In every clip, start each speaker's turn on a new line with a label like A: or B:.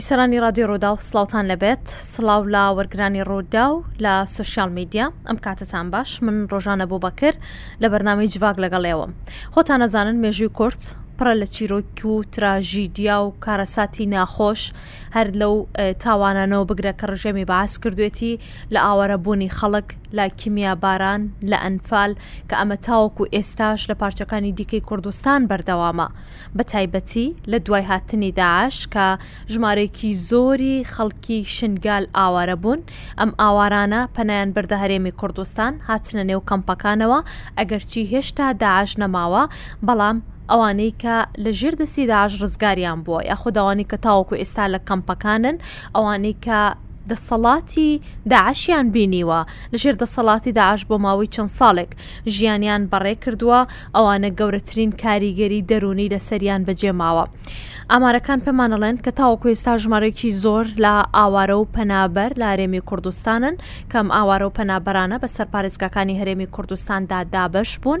A: بیسەرانی رادیۆ ڕوودا و سلااوان لەبێت سلااو لە وەرگرانی ڕوودا و لە سوسیال میدیا ئەم کاتتان باش من ڕۆژانە بۆ بەکر لە بەرنامی جڤاگ لەگەڵێەوە خۆتان نەزانن مێژووی کورت پڕە لە چیرۆک و تراژیدیا و کارەساتی ناخۆش هەر لەو تاوانانەوە بگرە کە ڕژێمی بەعس کردوێتی لە ئاوارە بوونی خەڵک، لە کیمیا باران، لە ئەنفال، کە ئەمە تاوەکو ئێستاش لە پارچەکانی دیکەی کوردستان بەردەوامە. بە تایبەتی لە دوای هاتنی داعش کە ژمارەیەکی زۆری خەڵکی شنگال ئاوارە بوون، ئەم ئاوارانە پەنایان بردە هەرێمی کوردستان، هاتنە نێو کەمپەکانەوە، ئەگەرچی هێشتا داعش نەماوە، بەڵام. ئەوانەی کە لە ژێر دەستی داعش ڕزگاریان بووە یاخود ئەوانەی کە تاوەکو ئێستا لە کەمپەکانن ئەوانەی کە دەسەڵاتی داعشیان بینیوە لە ژێر دەسەڵاتی داعش بۆ ماوەی چەند ساڵێک ژیانیان بەڕێ کردووە ئەوانە گەورەترین کاریگەری دەرونی لەسەریان بەجێماوە ئامارەکان پێمانەڵێن کە تاوەکو ئێستا ژمارەێکی زۆر لە ئاوارە و پەنابەر لە هەرێمی کوردستانن کەم ئاوارە و پەنابەرانە بەسەر پارێزگاکانی هەرێمی کوردستاندا دابش بوون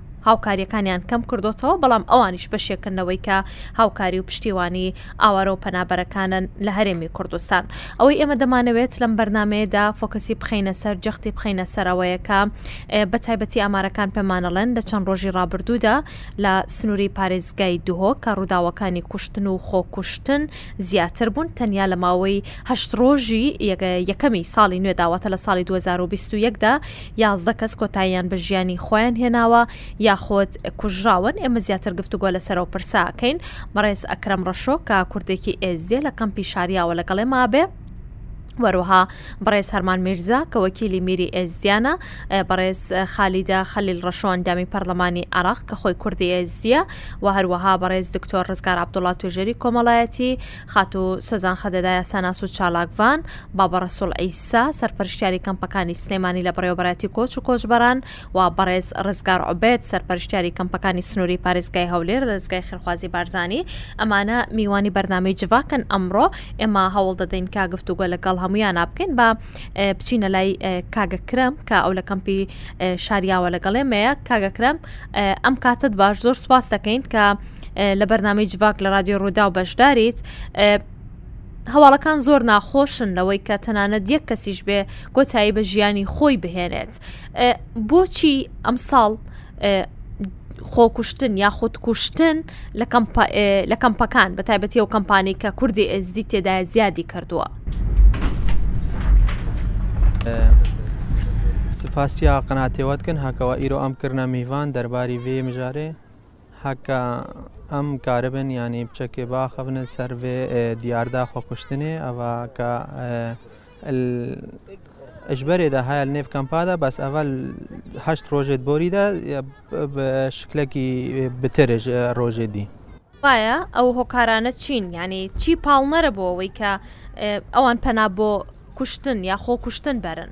A: هاوکاریەکانیان کەم کردۆتەوە بەڵام ئەوانیش بەشێکن لەوەی کە هاوکاری و پشتیوانی ئاوارە و پەنابەرەکانن لە هەرێمی کوردستان ئەوەی ئێمە دەمانەوێت لەم بەرنمەیەدا فۆکەسی بخینە سەر جەختی بخینە سەرەوەیەکە بە تایبەتی ئامارەکان پێمانەڵێن لە چەند ڕۆژی ڕابردوودا لە سنووری پارێزگای دهۆ کە ڕووداوەکانی کوشتن و خۆکوشتن زیاتر بوون تەنیا لە ماوەی هەشت ڕۆژی یەکەمی ساڵی نوێداوەتە لە ساڵی 2021دا یازدە کەس کۆتاییان بە ژیانی خۆیان هێناوە یاخۆت کوژراون ئێمە زیاتر گفتوگۆ لەسەر و پرساکەین بەڕێز ئەکرم ڕەشۆ کە کوردێکی ئێزدیە لە کەمپی شاریاوە لەگەڵێ مابێ وەروها بەڕێز هەرمان میرزا کە وەکیلی میری ئێزدیانە بەڕێز خالیدا خەلیل ڕەشۆن دامی پەرلەمانی عراق کە خۆی کوردی ئێزدیە و هەروەها بەڕێز دکتۆر ڕزگار عبدوڵات توێژەری کۆمەڵایەتی خاتوو سۆزان خەدەدایا ساناس و چالاکڤان، بابە ڕەسوڵ عیسا، سەرپەرشتیاری کەمپەکانی سلێمانی لە بەڕێوەبەرایەتی کۆچ و کۆچبەران و بەڕێز ڕزگار عوبێد، سەرپەرشتیاری کەمپەکانی سنووری پارێزگای هەولێر لە دەزگای خێرخوازی بارزانی، ئەمانە میوانی بەرنامەی جڤاکن ئەمڕۆ، ئێمە هەوڵ دەدەین کە گفتوگۆ لەگەڵ هەموویانا بکەین، با بچینە لای کاک ئەکرەم کە ئەو لە کەمپی شاریاوە لەگەڵ ئێمەیە، کاک ئەکرەم ئەم کاتەت باش زۆر سوپاس دەکەین کە لە بەرنامەی جڤاک لە رادیۆ ڕووداو بەشداریت هەواڵەکان زۆر ناخۆشن لەوەی کە تەنانەت یەک کەسیش بێ کۆتایی بە ژیانی خۆی بهێنێت بۆچی ئەم ساڵ خۆکوشتن یا خودکوشتن لە کەمپەکان بە تایبەتی و کەمپانی کە کوردی ئێزدی تێدا زیادی کردووە
B: سپاسیا قەناتێوەتکن هاکەوە ئیرۆ ئەم کردە میوان دەرباری وێ مژارێ حەکا ئەم کارە بێن یانی بچەکێ باخە بنە سەر بێ دیاردا خۆ کوشتنێ ئەوە کە ئەشبەرێدا هایە نێف کەمپادا بەس ئەڤەل هەشت ڕۆژێت بۆریدا شکلەکی بترش ڕۆژێ دی.
A: وایە ئەو هۆکارانە چین یعنی چی پاڵنەرە بۆ ئەوەی کە ئەوان پەنا بۆ کوشتن یا
B: خۆ کوشتن بەرن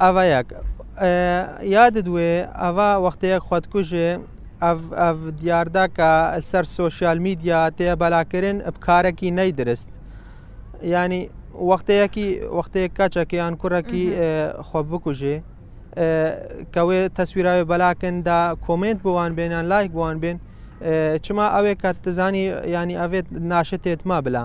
B: ئاڤا یەک یادت وێ ئاڤا وەختەیەک خۆتکوژێ ئەڤ ئەڤ دیاردە کە سەر سۆشیال میدیا تێ بەلاکردن بکارەکی نەی درست ینی وەختەیەکی وەختەیە کەچەکەیان کوڕەکی خۆ بکوژێ کەوێ تەسویراوێ بەلاکندا کۆمنت بوان بێنان لایک بوان بێن چما ئەوێ کە دەزانی ینی ئەوێت ناشتێت ما بلا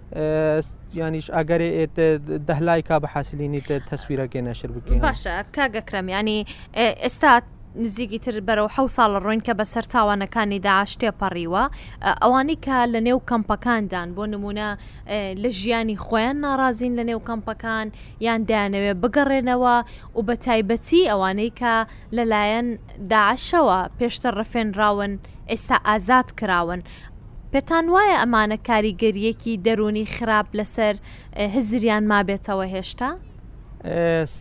B: یانیش ئەگەرێ ئێت دەهلای کا بە حاسلینی تەسویرەکە نەشر بکەین
A: باشە کاگەکرەمیانی ئێستا نزیکی تر بەرەو حە ساڵە ڕۆین کە بەسەر تاوانەکانی داعش تێپەڕیوە ئەوانەی کە لە نێو کەمپەکاندان بۆ نمونە لە ژیانی خۆیان ناڕازین لە نێو کەمپەکان یان دایانەوێ بگەڕێنەوە و بە تایبەتی ئەوانەی کە لەلایەن داعشەوە پێشتر ڕفێنراون ئێستا ئازاد کراون پێتان وایە ئەمانە کاریگەرییەکی دەروونی خراپ لەسەر هزریان مابێتەوە هێشتا؟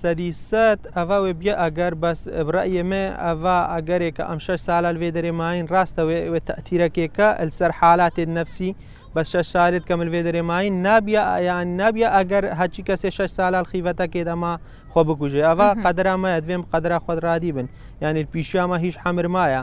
B: سەدی سەد ئەڤا وێ بیە ئەگەر بەس برەئیێ مێ ئەڤا ئەگەرێ کە ئەم شەش سالە لەێ دەرێ ماین راستە وێ وێ تەئتیرەکێکە ئەلسەر حالاتێ نەفسی بەس شەش سالێت کە ملوێ دەرێ ماین نابیە ئەیان نابیە ئەگەر هەچی کەسێ شەش سالال خیڤەتەکێت ئەما خۆ بکوژێ ئەڤا قەدرا مایە دوێم قەدرا خۆت رادی بن یانێ پیشیامە هیچ حەمر مایە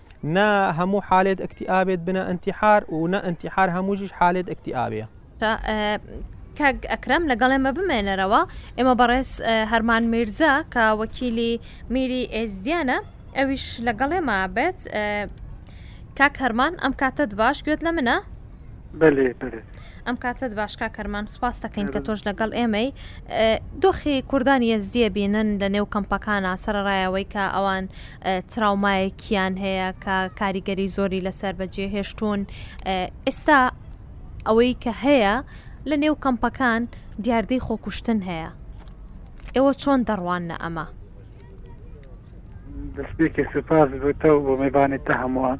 B: نە هەموو حالێت ئەکتیئابێت بنە ئەنتیحار و نە ئەنتیحار هەمووژیش حالێت ئەکتیئابەیە
A: کاک ئەکرم لەگەڵ ئێمە بمێنەرەوە ئێمە بەڕێز هەرمان میرزا کە وەکیلی میری ئێزدیانە ئەویش لەگەڵ ئێمە بێت کاک هەرمان ئەم کاتت باش گوێت لە منە
C: بەێ بەێ
A: ئەم کاتت باش کا کەرمان سوپاس دەکەین کە تۆش لەگەڵ ئێمەی دۆخی کوردان یەزدیە بینن لە نێو کەمپەکانە سەرڕایەوەی کە ئەوان تراومایەکیان هەیە کە کاریگەری زۆری لەسەر بەجێ هێشتون ئێستا ئەوەی کە هەیە لە نێو کەمپەکان دیاردەی خۆکوشتن هەیە ئێوە چۆن دەڕوان نە ئەمە
C: دەستپێکی سوپاس بۆ تە بۆ
A: میبانێت تە هەمووان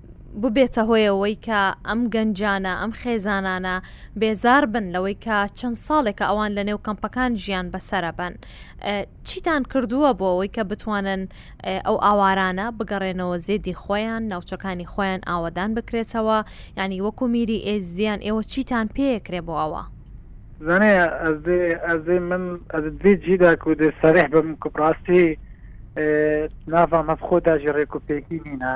A: ببێتە هۆی ئەوەی کە ئەم گەنجانە، ئەم خێزانانە بێزار بن لەوەی کە چەند ساڵێکە ئەوان لە نێو کەمپەکان ژیان بەسەرە بەن. چیتان کردووە بۆ ئەوەی کە بتوانن ئەو ئاوارانە بگەڕێنەوە زێدی خۆیان ناوچەکانی خۆیان ئاوەدان بکرێتەوە ینی وەکو میری ئێزدیان ئێوە چیتان پێکرێ بۆ ئەوە؟
C: زانێ ئەز من ئەز دێ جیدا کو دێ سەرح بم کوپڕاستی ناڤام هەف خۆ داژی ڕێکوپێکی نینە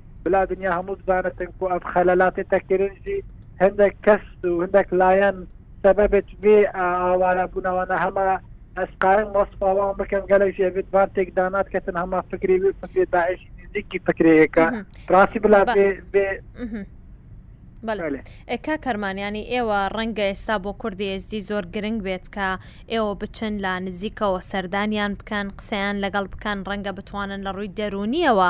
C: بلا دنیا هەموو بزانێتن کو ئەم خەلەلاتێ تەکرنجی هەندێک کەس و هەندێک لایەن سەبەبێت بێ ئاوارە بوونەوەە هەمە ئەسقایم وەسپاوان بکەم گەلێک ژێبێت بان تێک دانات کەتن هەما فکری وی فکری داعش نزیکی فکرەیەەکە ڕاستی بلا بێ
A: بێ کا کەرمانیانی ئێوە ڕەنگە ئێستا بۆ کوردی ئێزدی زۆر گرنگ بێت کە ئێوە بچن لە نزیکەوە سەردانیان بکەن قسەیان لەگەڵ بکەن ڕەنگە بتوانن لە ڕووی دەرونیەوە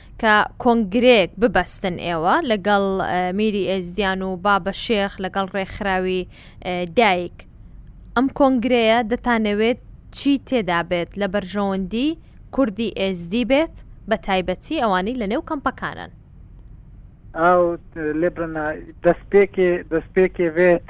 A: کە کۆنگرەیەک ببەستن ئێوە لەگەڵ میری ئێزدیان و بابە شێخ لەگەڵ ڕێکخراوی دایک ئەم کۆنگرەیە دەتانەوێت چی تێدا بێت لە بەرژەوەندی کوردی ئێزدی بێت بە تایبەتی ئەوانی لە نێو کەمپەکانن
C: ئاو لێبرنا دەستپێکێ دەستپێکێ بێت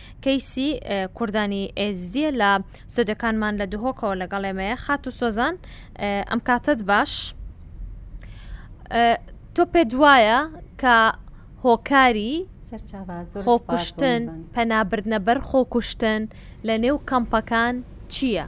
D: کەیسی کوردانی ئێزدیە لە ستۆدیۆکانمان لە دهۆکەوە لەگەڵ ئێمەیە خاتو سۆزان ئەم کاتت باش تۆ پێ دوایە کە هۆکاری خۆکوشتن پەنابردنە بەر خۆکوشتن لە نێو کەمپەکان چییە؟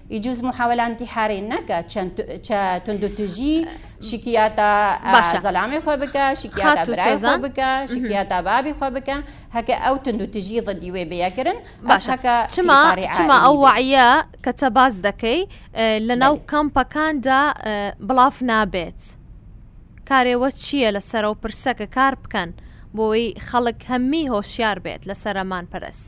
D: ئی جوز محاولە انتحاری نەکە چە توندوتژی شکیاتا زەلامی خۆ بکە شکیاتا برای خۆ بکە شکیاتا بابی خۆ بکە هەکە ئەو توندوتژی ضدی وێ بەیەکردن
A: باشەکە چما چما ئەو وعە کە چە باز دەکەی لەناو کەمپەکاندا بڵاف نابێت کارێوە چییە لە سەرە و پرسەکە کار بکەن بۆی خەڵک هەممی هۆشیار بێت لە سەرەمان پەرست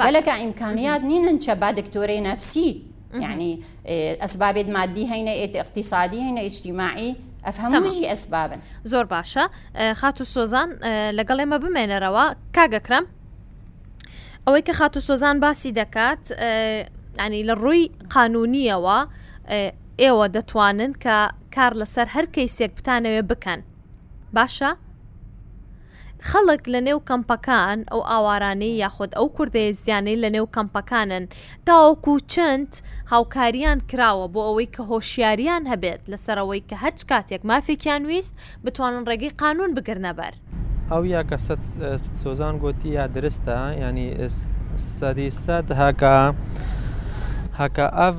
D: بەلەکە ئیمکانیات نینن چە با دکتۆرەی نەفسی یعنی ئەسبابێت مادی هەینە ئێت اقتصادی هەینە ئیجتیماعی ئەفهمژی ئەسبابن
A: زۆر باشە خاتو سۆزان لەگەڵ ئێمە بمێنەرەوە کاگەکرم ئەوەی کە خاتو سۆزان باسی دەکات ینی لە ڕووی قانونیەوە ئێوە دەتوانن کە کار لەسەر هەر کەیسێک بتانەوێ بکەن باشە خەڵک لە نێو کەمپەکان، ئەو ئاوارانەی یاخود ئەو کوردە یەزدیانەی لە نێو کەمپەکانن تاوەکو چەند هاوکاریان کراوە بۆ ئەوەی کە هۆشیاریان هەبێت لەسەر ئەوەی کە هەرچ کاتێک مافێکیان ویست بتوانن ڕێگەی قانون بگرنە بەر.
B: ئەو یا کە سەد سۆزان گۆتی یا درستە یانی سەدی سەد هەکا هەکا ئەڤ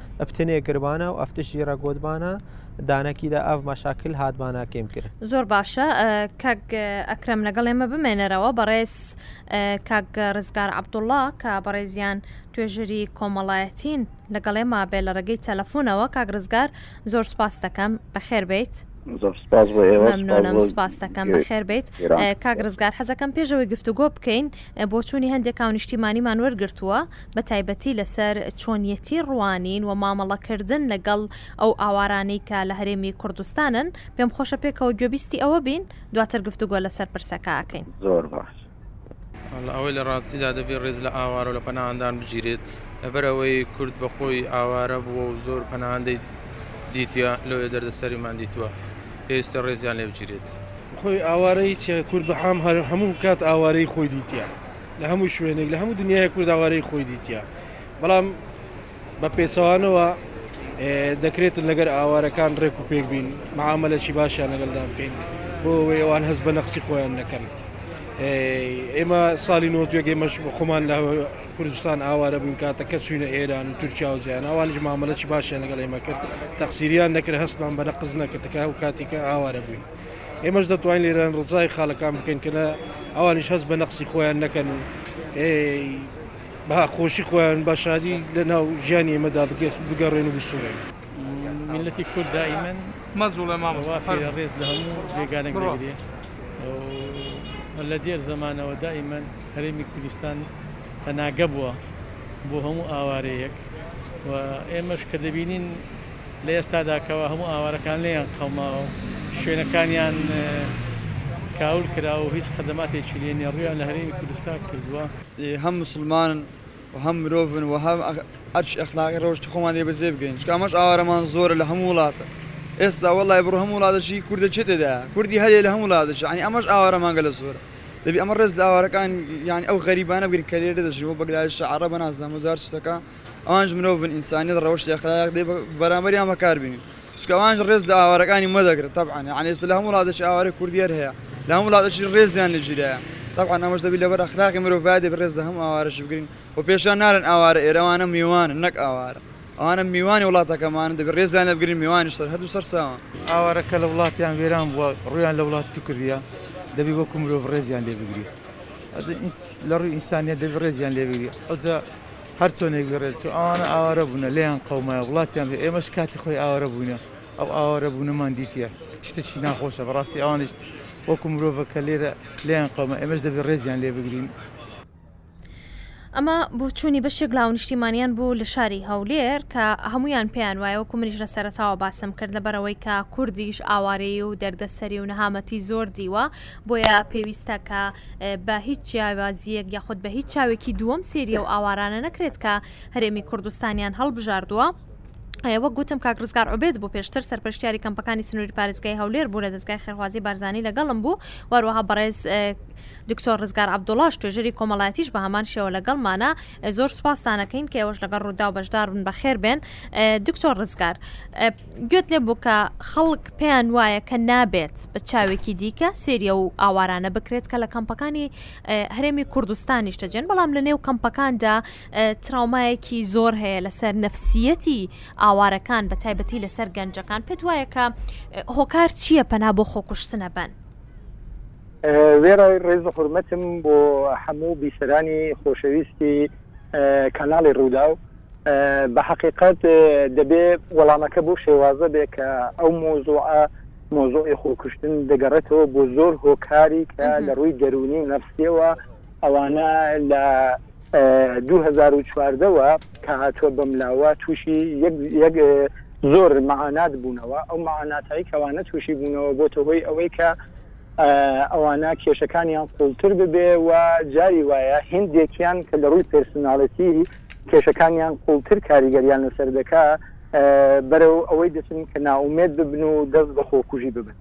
B: ابتنێ گربانا و افتش جیرە گۆدبانا، دانەکی دا ئاڤ مەشاکل هاتبانا کێم کر.
A: زۆر باشە کاک ئەکرەم لەگەڵ ئێمە بمێنەرەوە بەڕێز کاک ڕزگار عەبدوڵڵا کە بەڕێزیان توێژەری کۆمەڵایەتین لەگەڵ ئێمە بێ لە ڕێگەی تەلەفۆنەوە کاک ڕزگار زۆر سپاس دەکەم بەخێر بێیت مەمنونم سپاس دەکەم بەخێر بێیت کاک ڕزگار حەزەکەم پێشەوەی گفتوگۆ بکەین بۆچوونی هەندێک کاونیشتیمانیمان وەرگرتووە بە تایبەتی لەسەر چۆنیەتی ڕوانین و مامەڵەکردن لەگەڵ ئەو ئاوارانەی کە لە هەرێمی کوردستانن، پێم خۆشە پێکەوە گوێبیستی ئەوە بین، دواتر گفتوگۆ لەسەر پرسەکە ئەکەین.
E: زۆر باش.
F: واڵڵە ئەوەی لە ڕاستیدا دەبێت ڕێز لە ئاوارە و لە پەناهەندان بگیرێت، لەبەر ئەوەی کورد بە خۆی ئاوارە بووە و زۆر پەناهەندەی دیتیە، لەوێ دەردەسەریمان دیتووە، پێویستە ڕێزیان لێ بگیرێت.
G: خۆی ئاوارە هیچە، کورد بە هەموو کات ئاوارەی خۆی دیتیە. لە هەموو شوێنێک لە هەموو دنیای کورد ئاوارەی خۆی دیتە بەڵام بە پێچەوانەوە دەکرێتن لەگەر ئاوارەکان ڕێک و پێک بین معاملەشی باشیان لەگەڵدان بکەین بۆ ئەوەی ئەوان هەز بە نەقسی خۆیان نەکەن ئێمە ساڵی نۆتوێگەی مەش خۆمان لە کوردستان ئاوارە بووین کاتە کە چوینە ئێران و تورکیا و جیان ئەوانش مامەلەی باشیان لەگەڵ ئێمە کرد تەقسیریان نەکرد هەستمان بە نەقز نەکردکە و کاتیکە ئاوارە بووین ئێمەش دەتوانین لێرە ڕزای خالەکان بکەین کە ئەوانیش هەست بە نەقسی خۆیان نەکەن و بە خۆشی خۆیان بە شادی لە ناو ژیانی ئێمەدا بگەست بگەڕێن و بسوورێن
H: میلەتی کورد دائیمەن مەزوڵە مامەوافێ ڕێز لە هەموو جێگانێک ڕێ لە دێر زمانەوە دائیمەن هەرێمی کوردستان پەناگە بووە بۆ هەموو ئاوارەیەک و ئێمەش کە دەبینین لە ئێستادا کەوا هەموو ئاوارەکان لێیان قەوماوە و شوێنەکانیان کاول کراوە و هیچ خەدەماتێکی لێ نییە، ڕوویان لە هەرێمی کوردستان کردووە.
I: هەم موسڵمانن و هەم مرۆڤن و هەم ئەرکی ئەخلاقی ڕەوشتی خۆمان لێ بەجێ بگەین، چونکە ئەمەش ئاوارەمان زۆرە لە هەموو وڵاتە. ئێستا وەڵڵاهی بڕۆ هەموو وڵاتێکی کوردە کێ تێدایە؟ کوردی هەر هەیە لە هەموو وڵاتێک، یەعنی ئەمەش ئاوارەمان گەلە زۆرە. دەبی ئەمە ڕێز لە ئاوارەکان یەعنی ئەو غەریبانە بگرین کە لێرە دەژین، وەک بەگلادێشە، عەڕەبە نازانم و جار شتەکە. ئەوانیش مرۆڤن ئینسانیەت ڕەوشتی ئەخلاق دەبێ بە بەرامبەریان بەکار بینین چونکە ئەوانیش ڕێز لە ئاوارەکانی مە دەگرن تەبعەن یانی ئێستا لە هەموو وڵاتێکی ئاوارەی کوردی هەر هەیە لە هەموو وڵاتێکی ڕێزیان لە جیرەیە تەبعەن ئەمەش دەبی لەبەر ئەخلاقی مرۆڤ باید دەبێ ڕێز لە هەموو ئاوارەشی بگرین و پێشیان نارن ئاوارە ئێرە ئەوانە میوانن نەک ئاوارە ئەوانە میوانی وڵاتەکەمانن دەبێ ڕێزیان لێ بگرین میوانیش سەر هەردوو سەرچاوە
H: ئاوارە کە لە وڵاتیان وێران بووە ڕوویان لە وڵات تو کردیە دەبی وەکو مرۆڤ ڕێزیان لێ بگری ئەزە ئینس لە ڕووی ئینسانیەت دەبی ڕێزیان لێ بگری ئەوجا هەر چۆنێک بگەڕێن چۆن ئەوانە ئاوارە بوونە لێیان قەومایە وڵاتیان بێ ئێمەش کاتی خۆی ئاوارە بووینە ئەو ئاوارە بوونەمان دیتە شتێکی ناخۆشە بەڕاستی ئەوانش وەکو مرۆڤە کە لێرە لێیان قەومە ئێمەش دەبێ ڕێزیان لێ بگرین
A: ئەمە بۆچوونی بەشێک لاو نیشتیمانیان بوو لە شاری هەولێر کە هەمویان پێیان وایە وەکو منیش لە سەرتاوە باسم کرد لەبەرەوەی کە کوردیش ئاوارەیە و دەردەسەری و نەهامەتی زۆر دیوە بۆیە پێویستە کە بە هیچ جیاوازییەک یاخود بە هیچ چاوێکی دووەم سێریە و ئاوارانە نەکرێت کە هەرێمی کوردستانیان هەڵبژاردووە وەک گوتم کاک ڕزگار عوبێت بوو پێشتر سەرپەرشتیاری کەمپەکانی سنووری پارێزگای هەولێر بوو لە دەستگای خێرخوازی بارزانانی لەگەڵم بوو وەروەها بەڕێز دکتۆر ڕزگار عبدوڵاش توێژەری کۆمەڵاتیش بە هەمان شێوە لەگەڵمانە زۆر سوپاستانەکەین کە ئێوەش لەگەڵ ڕوودا و بەشدار بن بەخێر بێن دکتۆر ڕزگار گوێت لێ بوو کە خەڵک پێیان وایە کە نابێت بە چاوێکی دیکە سێریە و ئاوارانە بکرێت کە لە کەمپەکانی هەرێمی کوردستانیش دەجێن بەڵام لە نێو کەمپەکاندا تراومایەکی زۆر هەیە لەسەر نەفسیەتی ئاوارەکان بە تایبەتی لەسەر گەنجەکان پێت وایە کە هۆکار چییە پەنا بۆ خۆکوشتنە بن
C: وێڕای ڕێز و حرمەتم بۆ هەموو بیسەرانی خۆشەویستی کەناڵی رووداو، بە حەقیقەت دەبێ وەڵامەکە بەو شێوازە بێ کە ئەو مەوزووعە،
E: مەوزووعی خۆکوشتن، دەگەڕێتەوە بۆ زۆر هۆکاری کە لە رووی دەروونی و نەفسییەوە ئەوانە لە دوو هەزار و چواردە وە تا هاتووە بەم لاوە تووشی یەک زۆر مەعانات بوونەوە، ئەو مەعاناتەی کە ئەوانە تووشی بوونەوە بۆتە هۆی ئەوەی کە، ئەوانە کێشەکانیان قوڵتر ببێ و جاری وایە هیندێکیان کە لە ڕووی پێرسوناڵێتی کێشەکانیان قوڵتر کاریگەریان لەسەر دەکا بەرەو ئەوەی دەچن کە ناومێت ببن و دەست بە خۆکوژی ببن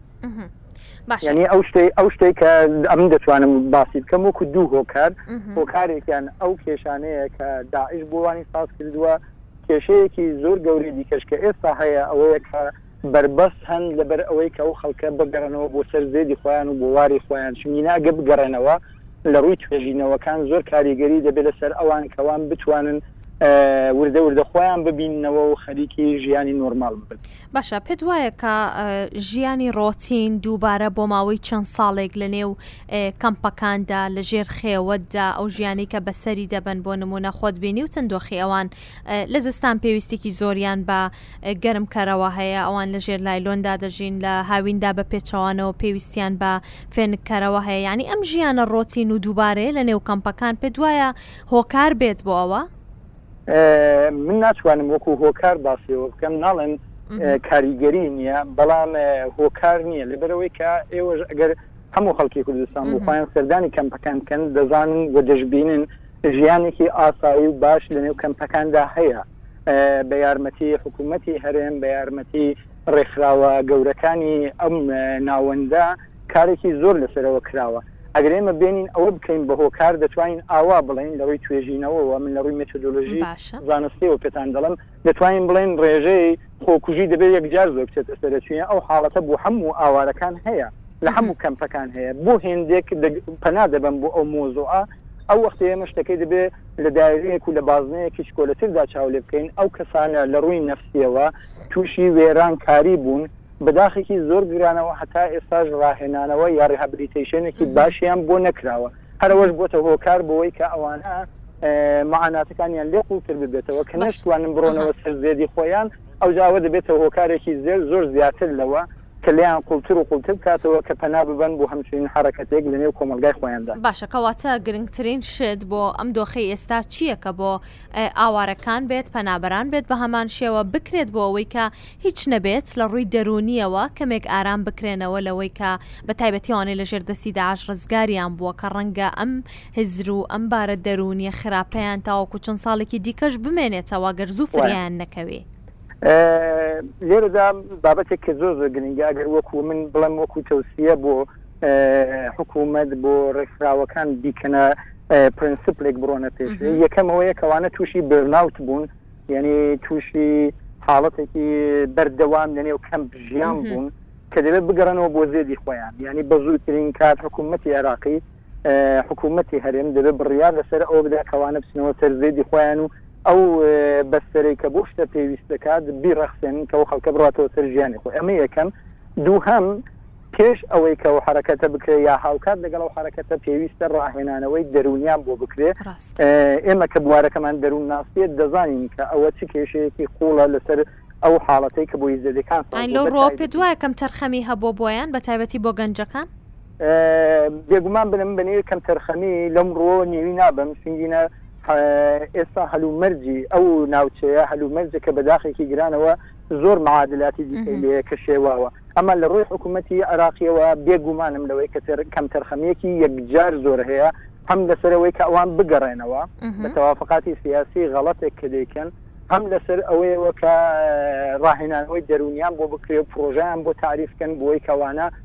E: باشنی ئەو شتەی ئەو شتێک کە ئەم دەتوانم باسی بکەم وەکو دوو هۆکار هۆکارێکیان ئەو کێشانەیە کە داعش بۆوانی ساز کردووە کێشەیەکی زۆر گەورەی دیکەش کە ئێستا هەیە ئەوەیە کە بەربەست هەن لەبەر ئەوەی کە ئەو خەڵکە بگەڕێنەوە بۆ سەر زێدی خۆیان و بواری خۆیان چونگینا ئەگەر بگەڕێنەوە لە ڕووی توێژینەوەکان زۆر کاریگەری دەبێت لەسەر ئەوان کەوان بتوانن وردە وردە خۆیان ببیننەوە و خەریکی ژیانی نۆرماڵ ببن.
A: باشە پێت وایە کە ژیانی ڕۆتین دووبارە بۆ ماوەی چەند ساڵێک لە نێو کەمپەکاندا لە ژێر خێوەتدا ئەو ژیانی کە بەسەری دەبن بۆ نمونە خۆت بینی و چەند دۆخی ئەوان لە زستان پێویستێکی زۆریان بە گەرمکەرەوە هەیە، ئەوان لە ژێر لایلۆندا دەژین، لە هاویندا بە پێچەوانەوە پێویستیان بە فێنککەرەوە هەیە، یانی ئەم ژیانە ڕۆتین و دووبارەیە لە نێو کەمپەکان پێت وایە هۆکار بێت بۆ ئەوە؟
E: من ناتوانم وەکو هۆکار باسی ئەوە بکەم، ناڵێم کاریگەری نییە، بەڵام هۆکار نییە لەبەرەوەی کە ئێوەش ئەگەر هەموو خەڵکی کوردستان بوو خۆیان سەردانی کەمپەکان بکەن دەزانن و دەشببینن ژیانێکی ئاسایی و باش لە نێو کەمپەکاندا هەیە. بە یارمەتی حکوومەتی هەرێم بە یارمەتی ڕێکخراوە گەورەکانی ئەم ناوەندە کارێکی زۆر لەسەرەوە کراوە ئەگەر ئێمە بێنین ئەوە بکەین بە هۆکار دەتوانین ئاوا بڵین لە ڕووی توێژینەوەەوە من لە ڕووی متودۆلژی زانستیەوە پێتان دەڵم دەتوانین بڵێن ڕێژەی خۆکوژی دەبێت یەکجار زۆر بچێتە سەرچویە ئەو حاڵەتە بۆ هەموو ئاوارەکان هەیە لە هەموو کەمپەکان هەیە بۆ هێندێک پەنا دەبم بۆ ئەو مۆزۆە ئەو وەختەی ئێمە شتەکەی دەبێ لە دایرەیەک و لە بازنەیەکی چکۆلەتردا چاو لێ بکەین، ئەو کەسانە لە ڕووی نەفسییەوە تووشی وێرانکاری بوون، بە داخێکی زۆر گرانەوە هەتا ئێستاش ڕاهێنانەوە یا ڕیهابلیتەیشێنێکی باشیان بۆ نەکراوە، هەر ئەوەش بووەتە هۆکار بۆوەی کە ئەوانە مەعاناتەکانیان لێ قووڵتر ببێتەوە کە نەشتوانن بڕۆنەوە سەر زێدی خۆیان، ئەوجا ئەوە دەبێتە هۆکارێکی زێ زۆر زیاتر لەوە. کە لێیان قوڵتر و قوڵتر بکاتەوە کە پەنا ببەن بۆ هەمچنین حەڕەکەتێک لەنێو کۆمەڵگای خۆیاندا.
A: باشە کەواتە گرنگترین شت بۆ ئەم دۆخەی ئێستا چییە کە بۆ ئاوارەکان بێت، پەنابەران بێت، بەهەمان شێوە بکرێت بۆ ئەوەی کە هیچ نەبێت لە ڕووی دەروونییەوە کەمێک ئارام بکرێنەوە لەوەی کە بەتایبەتی ئەوانەی لەژێر دەستی داعش ڕزگاریان بووە کە ڕەنگە ئەم هزر و ئەم بارە دەروونییە خراپەیان تاوەکو چەند ساڵێکی دیکەش بمێنێتەوە گەر زوو فریایان نەکەوێ؟
E: لێرەدا بابەتێک کە زۆر زۆر گرنگە ئەگەر وەکو من بڵم وەکو تەوسە بۆ حکوومەت بۆ ڕێکخراوەکان بیکەنە پرنسپلێک بڕۆنە پێش یەکەمەوەیە کەوانە تووشی برناوت بوون یعنی تووشی حاڵەتێکی بەردەوام لەنێو کەم ژیان بوون کە دەبێت بگەڕنەوە بۆ زێدی خۆیان یعنی بە زووترین کات حکوومەتتی عێراقی حکوومەتی هەرێم دەبێ بڕیار لەسەر ئەوە بدا کە وانە بچنەوە سەر زێدی خۆیان و ئەو بەستەرەی کە بۆ شتە پێویست دەکات بیڕەخسێنن کە ئەو خەڵکە بڕاتەوە سەر ژیانی خۆی ئەمە یەکەم دووهەم پێش ئەوەی کە ئەو حرەکەتە بکرێ یا هاوکات لەگەڵ ئەو حرەکەتە پێویستە ڕاهێنانەوەی دەرونیان بۆ بکرێ ئێمە کە بوارەکەمان دەروون ناسیێت دەزانین کە ئەوە چ کێشەیەکی قوڵە لەسەر ئەو حاڵەتەی کە بۆی زەدەکان
A: لەو ڕۆ پێ دوایەکەم تەرخەمی هەبوو بۆیان بە تایبەتی بۆ گەنجەکان
E: بێگومان بنم بە نێوی کەمتەرخەمی لەم ڕووەوە نێوی نابەم چونگینە ئێستا هەلومەرجی ئەو ناوچەیە هەلومەرجە کە بەداخێکی گرانەوە زۆر معادلاتی دیکەی لێ کە شێواوە ئەمە لە ڕووی حکوومەتتی عراقیەوە بێگومانم لەوەی کە کەمتەرخەمیەکی یەکجار زۆر هەیە هەم لەسەرەوەی کە ئەوان بگەڕێنەوە بە تەوافقاتی سیاسی غەڵەتێک کە دەیکەن هەم لەسەر ئەوەیەوە کە ڕاهێنانەوەی دەرونیان بۆ بکرێ و پرۆژیان بۆ تعریفکەن بۆی کەوانە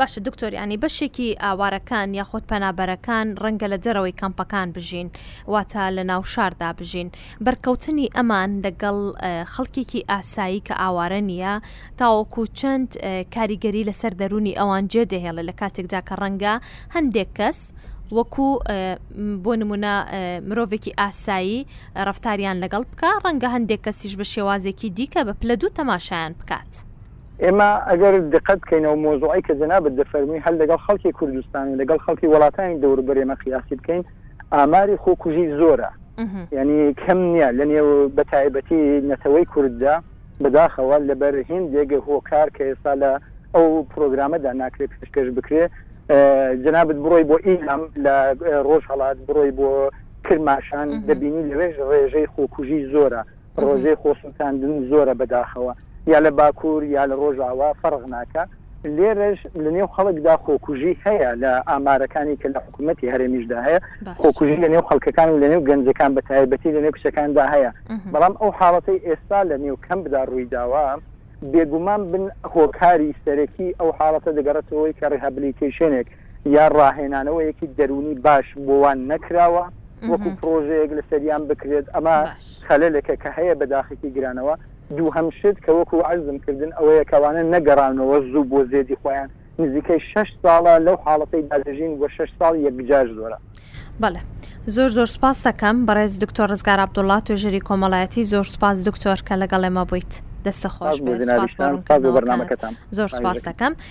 A: باشە دکتۆر یانی بەشێکی ئاوارەکان یاخود پەنابەرەکان ڕەنگە لە دەرەوەی کەمپەکان بژین واتا لە ناو شاردا بژین بەرکەوتنی ئەمان لەگەڵ خەڵکێکی ئاسایی کە ئاوارە نییە تاوەکو چەند کاریگەری لەسەر دەرونی ئەوان جێ دەهێڵێ لە کاتێکدا کە ڕەنگە هەندێک کەس وەکو بۆ نمونە مرۆڤێکی ئاسایی ڕفتاریان لەگەڵ بکە ڕەنگە هەندێک کەسیش بە شێوازێکی دیکە بە پلە دوو تەماشایان بکات.
E: ئێمە ئەگەر دقەت بکەین ئەو مەوزوعەی کە جەنابت دەفەرمووی هەر لەگەڵ خەڵکی کوردستان و لەگەڵ خەڵکی وەڵاتانی دەوروبەر ئێمە قیاسی بکەین ئاماری خۆکوژی زۆرە یعنی کەم نییە لە نێو بە تایبەتی نەتەوەی کورددا بەداخەوە لەبەر هێندێک هۆکار کە ئێستا لە ئەو پرۆگرامەدا ناکرێت پێشکەش بکرێ جەنابت بڕۆی بۆ ئیلام لە ڕۆژ هەڵات بڕۆی بۆ کرماشان دەبینی لەوێش ڕێژەی خۆکوژی زۆرە ڕۆژێ خۆسووتاندن زۆرە بەداخەوە یا لە باکوور یا لە ڕۆژاوا فەرق ناکە لێرەش لە نێو خەڵکدا خۆکوژی هەیە لە ئامارەکانی کە لە حکوومەتتی هەرێمیشدا هەیە خۆکوژی لە نێو خەڵکەکان و لە نێو گەنجەکان بە تایبەتی لە نێو کچەکاندا هەیە بەڵام ئەو حاڵەتی ئێستا لە نێو کەم بدا ڕووی داوە بێگومان بن هۆکاری سەرەکی ئەو حاڵەتە دەگەڕێتەوەی کە ڕیهابلیتیشنێک یا ڕاهێنانەوەیەکی دەروونی باش بۆوان نەکراوە وەکو پرۆژەیەک لەسەریان بکرێت ئەمە خەلەلێکە کە هەیە بەداخەکی گرانەوە دووهەم شت کە وەکو عەرزم کردن ئەوەیە کەوانە نەگەڕاونەوە زوو بۆ زێدی خۆیان نزیکەی شەش ساڵە لەو حاڵەتەی دادەژین وە شەش ساڵ یەکجار زۆرە.
A: بەڵێ زۆر زۆر سپاس دەکەم بەڕێز دکتۆر ڕزگار عبدوڵڵا توێژەری کۆمەڵایەتی زۆر سپاس دکتۆر کە لەگەڵ ئێمە بوویت دەستە خۆش بێت سپاس بۆ
B: ڕوونکردنەوەکانت زۆر سپاس دەکەم.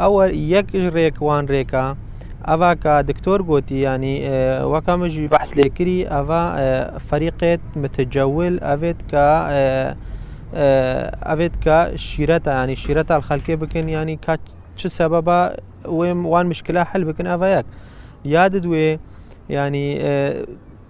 B: ئەوە یەک ڕێک وان ڕێکە ئەوا کە دکتۆر گوتی ینی وەکە مژوی بەحس لێکری ئەوە فەریقێت متجول ئەوێت کە ئەوێت کە شیرەتە ینی شیرەت تا خەلکێ بکەن ینی کات چ سەبەبە وێم وان مشکلا هەل بکەن ئەڤەیەک یادت وێ ینی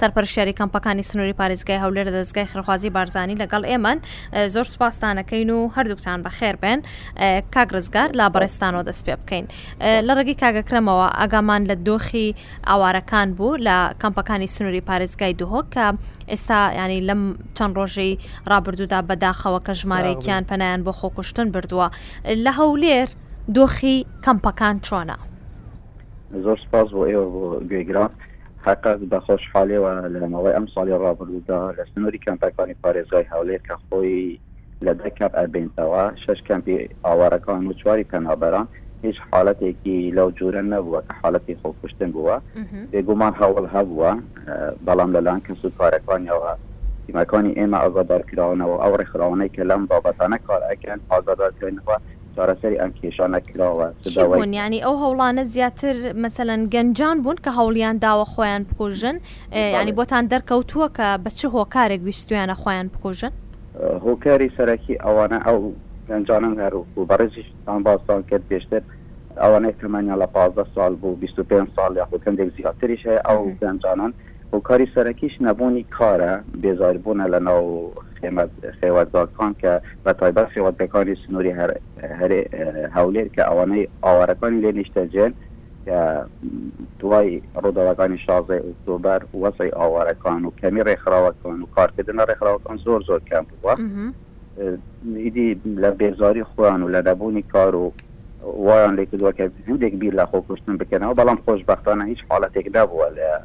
A: سەرپەرشتیاری کەمپەکانی سنوری پاریزگای هەولێر دەزگای خرخوازی بارزانی لەگەڵ ئێمەن زۆر سوپاستانەکەین و هەردووکتان بەخێر بێن کاک ڕزگار لا بەڕێستانەوە دەست پێ بکەین لە ڕێگەی کاگەکرەمەوە ئاگامان لە دۆخی ئاوارەکان بوو لە کەمپەکانی سنوری پارێزگای دهۆک کە ئێستا ینی لەم چەند ڕۆژەی ڕابردوودا بەداخەوە کە ژمارێکیان پەنایان بۆ خۆکوشتن بردووە لە هەولێر دۆخی کەمپەکان چۆنە
J: زۆر سپاس بۆ ئێوە بۆ گوێگران هەرکەس بە خۆشحالیەوە لە ماوەی ئەم ساڵی ڕابردوودا لە سنووری کەمپەکانی پارێزگای هەولێر کە خۆی لە دە کەمپ ئەبێنتەوە، شەش کەمپی ئاوارەکان و چواری پەنابەران، هیچ حالەتێکی لەو جورە نەبووە کە حالەتی خۆکوشتن بووە، بێگومان هەوڵ هەبووە بەڵام لەلایەن کەسوکارەکانیەوە تیمەکانی ئێمە ئازادارکراونەوە، ئەو ڕێکخراوانەی کە لەم بابەتانە کار ئەکەن ئازادارکرێنەوە، چارەسەری ئەم کێشانە کراوە؟
A: چ چی داوای بوون یانی ئەو هەوڵانە زیاتر مەسەلەن گەنجان بوون کە هەوڵیان داوە خۆیان بکوژن یانی بەڵێ بۆتان دەرکەوتووە کە بە چ هۆکارێک ویستویانە خۆیان بکوژن؟
J: هۆکاری سەرەکی ئەوانە ئەو گەنجانەن هەروەکو بەڕێزیشتان باستان کرد پێشتر ئەوانەی تەمەنیان لە پازدە ساڵ بۆ بیست و پێنج ساڵ یاخود هەندێک زیاتریش هەیە ئەو گەنجانەن هۆکاری سەرەکیش نەبوونی کارە بێزاربوونە لەناو ئێمە خێوەتگاکان کە بە تایبەت خێوەتگەکانی سنووری هەولێر کە ئەوانەی ئاوارەکانی لێ نیشتەجێن کە دوای ڕووداوەکانی شازدەی ئۆکتۆبەر وەزعی ئاوارەکان و کەمی ڕێکخراوەکان و کارکردن لە ڕێکخراوەکان زۆر زۆر کەم بووە ئیدی لە بێزاری خۆیان و لە نەبوونی کار و وایان لێکردووە کە هەندێک بیر لە خۆکوشتن بکەنەوە بەڵام خۆشببختانە هیچ حاڵەتێک نەبووە لە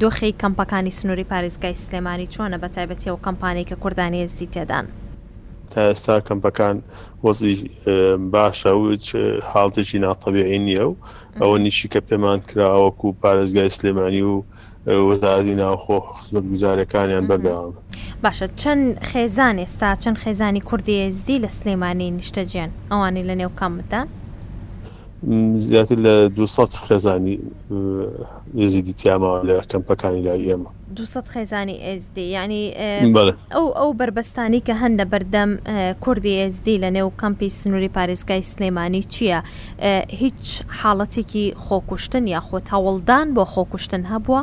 A: دۆخی کەمپەکانی سنووری پارێزگای سلێمانی چۆنە بەتایبەتی ئەو کەمپانەی کە کوردانی ئێزدی تێدان؟
K: تا ئێستا کەمپەکان وەزعی باشە و هیچ حاڵتێکی ناتەبیعی نییە و ئەوەنیشی کە پێمان کرا وەکو پارێزگای سلێمانی و وەزارەتی ناوخۆ خزمەتگوزاریەکانیان بەردەوامن.
A: باشە چەند خێزان ئێستا چەند خێزانی کوردی ئێزدی لە سلێمانی نیشتەجێن ئەوانەی لەنێو کەمپدان؟
K: زیاتر لە دوو سەد خێزانی. یەزیدی تیا ماوە لە کەمپەکانی لای ئێمە.
A: دوو سەد خێزانی ئێزدی یانی ئەو ئەو بەربەستانی کە هەن لە بەردەم کوردی ئێزدی لە نێو کەمپی سنووری پارێزگای سلێمانی چییە؟ هیچ حاڵەتێکی خۆکوشتن یا خۆ تاوڵدان بۆ خۆکوشتن هەبووە؟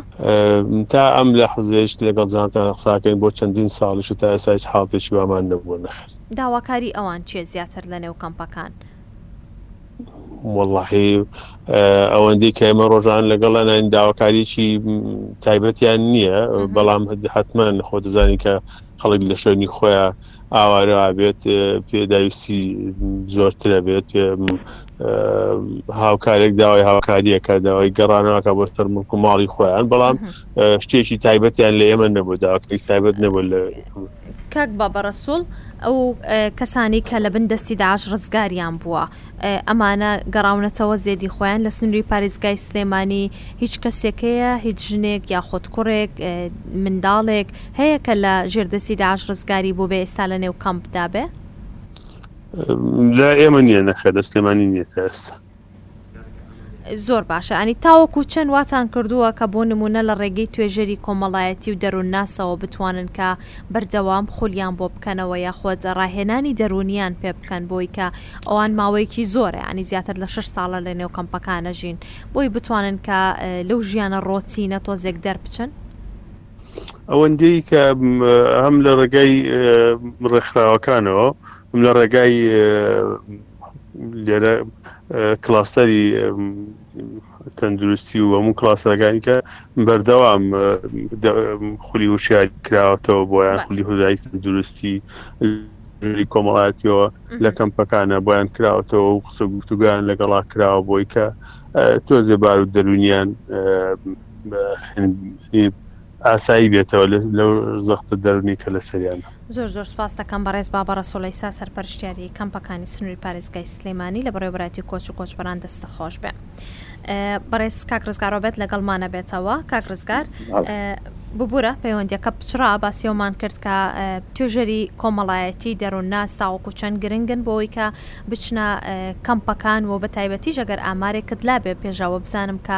K: تا ئەم لە حزەیش لەگەڵ جانتان قساکەین بۆ چەندین ساڵیش و تا ئێستا هیچ حاڵتێکی وامان نەبووە نەخێر.
A: داواکاری ئەوان چییە زیاتر لە نێو کەمپەکان؟
K: وەڵاهی ئەوەندەی کە ئێمە ڕۆژان لەگەڵە ناین داواکاریی تایبەتیان نییە بەڵام حتممان خۆ دەزانی کە خەڵک لە شوێنی خۆیان ئاوارە بێت پێداویستی زۆرترە بێت هاوکارێک داوای هاوکاریەکە داوای گەڕانەوەکە بۆ سەر مڵک و ماڵی خۆیان بەڵام شتێکی تایبەتیان لە ئێمە نەبوو داواکەی تایبەت نەبوو لە
A: کاک بابە رەسوڵ ئەو کەسانەی کە لە بن دەستی داعش ڕزگاریان بووە ئەمانە گەڕاونەتەوە زێدی خۆیان لە سنووری پارێزگای سلێمانی هیچ کەسێکەیە هیچ ژنێک یاخود کوڕێک منداڵێک هەیە کە لە ژێردەستی داعش ڕزگاری بۆ بێ ئێستا لە نێو کەمپ دابێ؟
K: لە ئێمە نییە نەخێر لە سلێمانی نییە تا ئێستا.
A: زۆر باشە ئەنی تاوەکو چەند واتان کردووە کە بۆ نمونە لە ڕێگەی توێژەری کۆمەڵایەتی و دەروونناسەوە بتوانن کە بەردەوام خولیان بۆ بکەنەوە یاخۆد ڕاهێنانی دەروونیان پێ بکەن بۆی کە ئەوان ماوەیەکی زۆرە ئەنی زیاتر لە شش ساڵە لە نێو کەمپەکانە ژین بۆی بتوانن کە لەو ژیانە ڕۆتینە تۆزێک دەربچن
K: ئەوەندەی کە هەم لە ڕێگای ڕێکخراوەکانەوە هەم لە ڕێگای لێرە کلاستەری تەندروستی و هەموو کلاسەکانی کە بەردەوام خولی وشیاری کراوەتەوە بۆیان خولی هودایی تەندروستی ژوری کۆمەڵاتیەوە لە کەمپەکانە بۆیان کراوەتەوە و قسە گفتوگان لەگەڵا کراوە بۆی کە تۆزێ بار و دەرونیان ئاسایی بێتەوە لەو زەختە دەرونی کە لەسەریانە.
A: زۆر زۆر سوپاست دەکەم بەڕێز بابە ڕەسوڵ عیسا سەرپەرشتیاری کەمپەکانی سنوری پارێزگای سلێمانی لە بەڕێوەبەرایەتی کۆچ و کۆچبەران دەستت خۆش بێ بەڕێز کاک ڕزگارۆبێت لەگەڵمانە بێتەوە کاک ڕزگار ببورە پەیوەندیەکە پچڕا باسیەوەمان کرد کە توێژەری کۆمەڵایەتی دەرون ناس تاوەکو چەند گرنگن بۆی کە بچنە کەمپەکان و بە تایبەتی ژەگەر ئامارێکت لابێ پێشاوە بزانم کە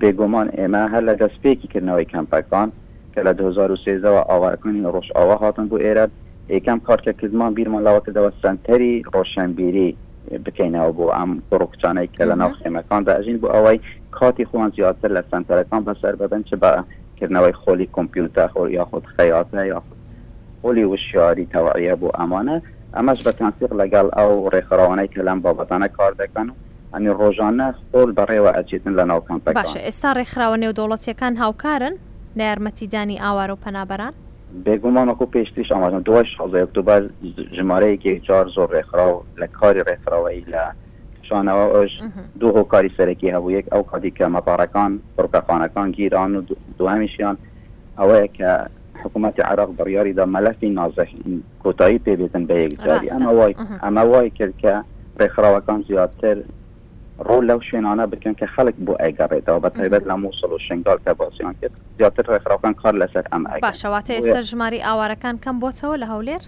J: بێگۆمان ئێمە هەر لە دەسپێکی کردنەوەی کەمپەکان کە لە دوو هەزار و سێزدە وە ئاوارەکانی ڕۆژئاوا هاتن بۆ ئێرە، یەکەم کار کە کردمان بیرمان لەوە کردەوە سەنتەری ڕۆشەنبیری بکەینەوە بۆ ئەم کوڕ و کچانەی کە لە ناو خێمەکاندا ئەژین بۆ ئەوەی کاتی خۆیان زیاتر لە سەنتەرەکان بەسەر ببەن چ بە کردنەوەی خۆلی کۆمپیوتەر یاخود خەیاطە یاخود خۆلی وشیاری تەوعیە بۆ ئەمانە ئەمەش بە تەنسیق لەگەڵ ئەو ڕێکخراوانەی کە لەم بابەتانە کار دەکەن و یانی ڕۆژانە خۆڵ بەڕێوە ئەچێتن لە ناو کەمپەکان.
A: باشە ئێستا ڕێکخراوە نێودەوڵەتیەکان هاوکارن لە یارمەتیدانی ئاوارە و پەنابەران؟
J: بێگومان وەکو پێشتریش ئاماژەم دوای شازدە ی ئۆکتۆبەر ژمارەیەک یەکجار زۆر ڕێکخراو لە کاری ڕێکخراوەیی لە کشانەوەش دوو هۆکاری سەرەکی هەبوو یەک ئەو کاتی کە مەتارەکان فڕۆکەخانەکان گیران و دووهەمیشیان ئەوەیە کە حکومەتی عێراق بڕیاریدا مەلەفی نازەحیم کۆتایی پێ بێتن بە یەکجاری ڕاستە ئەمە وای ئەها ئەمە وای کرد کە ڕێکخراوەکان زیاتر ڕوو لەو شوێنانە بکەن کە خەڵک بۆ ئەیگەڕێتەوە بە ئەها تایبەت لە موسڵ و شنگال کە باسیان کرد زیاتر ڕێکخراوەکان کار لەسەر ئەمە
A: ئەکەن باشە واتە بۆیە ئێستا ژمارەی ئاوارەکان کەم بۆتەوە لە هەولێر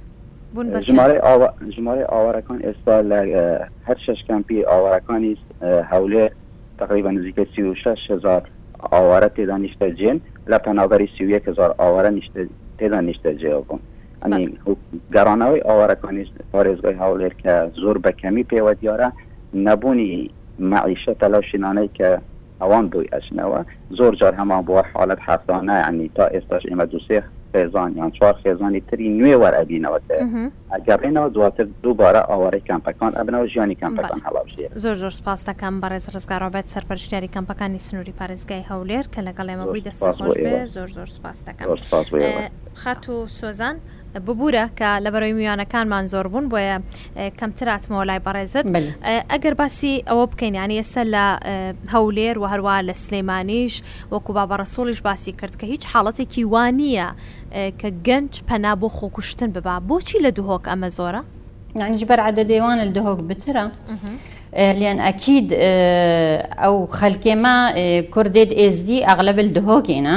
J: بوون بە چەن؟ ژمارەی ئاوا ژمارەی ئاوارەکان ئێستا لە ە هەر شەش کەمپی ئاوارەکانی ە هەولێر تەقریبا نزیکەی سی و شەش هەزار ئاوارە تێدا نیشتەجێن لە پەنابەری سی و یەک هەزار ئاوارە نیشتە تێدا نیشتەجێ بوون. گەڕانەوەی ئاوارەکانیش پارێزگای هەوڵێر کە زۆر بە کەمی پێوە دیارە نەبوونی مەعیشەتە لەو شینانەی کە ئەوان بۆی ئەچنەوە زۆر جار هەمان بووە حالت هەفتانە عنی تا ئێستاش ئێمە دوسێ خێزان یان چوار خێزانی تری نوێ وەرئەبینەوە کە ئەگەڕێنەوە دواتر دووبارە ئاوارەی کەمپەکان ئەبنەوە ژیانی کەمپەکان هەڵاوژێ
A: زۆر زۆر سپاس دەکەم بەڕێز ڕزگارۆبێت سەرپەرشتیاری کەمپەکانی سنووری پارێزگای هەولێر کە لەگەڵ ئێمە بووی دەستەخۆش بێ زۆر زۆر سپاس دەکەم خاتوو سۆزان ببورە کە لەبەرەوەی میوانەکانمان زۆر بوون بۆیە کەمتر هاتمەوە لای بەڕێزت ئەگەر باسی ئەوە بکەین یانی ئێستا لە هەولێر و هەروە لە سلەیمانیش وەکو بابە ڕسوڵیش باسی کرد کە هیچ حاڵەتێکی وانە کە گەنج پەنا بۆ خۆکوشتن ببا بۆچی لە دهۆک ئەمە زۆرە؟
D: نانیش بەرعادە دەیوانە لە دهۆک بترە لێن ئەکید ئەو خەلکێمە کوردێت ئێزدی ئەغلبل دهۆکێنە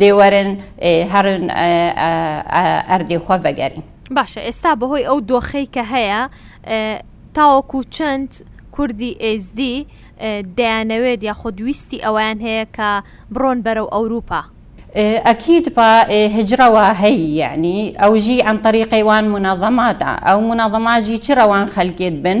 D: دێ وەرن هەرن ئەردێ خوە ڤەگەرین.
A: باشە ئێستا بەهۆی ئەو دۆخەی کە هەیە تاوەکو چەند کوردی ئێزدی دەیانەوێت یاخود ویستی ئەوەیان هەیە کە بڕۆن بەرەو ئەوروپا؟
D: ئەکید با هج رەوا هەی یەعنی ئەو ژی عەن طەریقەی وان مونەزەماتە ئەو مونەزەما ژی چ رەوان خەلکێد بن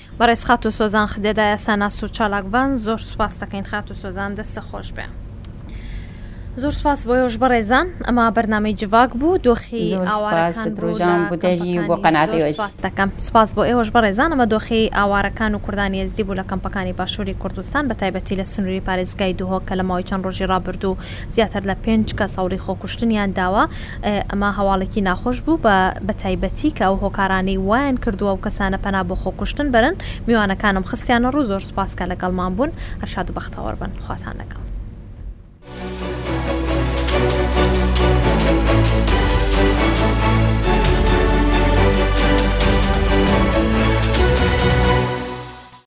A: بەڕێز خاتو سۆزان خدێدا یاساناس و چالاکڤان زۆر سوپاس دەکەین خاتو سۆزان دەستە خۆش بێ زۆر سپاس بۆ یۆش بەڕێزان ئەما بەرنمەی جڤاک بوو دۆخی ئاوارەکان
D: ڕۆژان بودەژی بۆ قەناتی سپاس
A: دەکەم سپاس بۆ ئێوەش بەڕێزان ئەمە دۆخی ئاوارەکان و کوردانی ئێزدی بوو لە کەمپەکانی باشووری کوردستان بە تایبەتی لە سنووری پارێزگای دوهۆک کە لە ماوەی چەند ڕۆژی ڕابردوو زیاتر لە پێنج کەس هەوڵی خۆکوشتنیان داوە ئەمە هەواڵێکی ناخۆش بوو بە بە تایبەتی کە ئەو هۆکارانەی وایان کردووە ئەو کەسانە پەنا بۆ خۆکوشتن بەرن میوانەکانم خستیانە ڕوو زۆر سوپاس کە لەگەڵمان بوون هەر شاد و بەختەوەر بن خواتان لەگەڵ.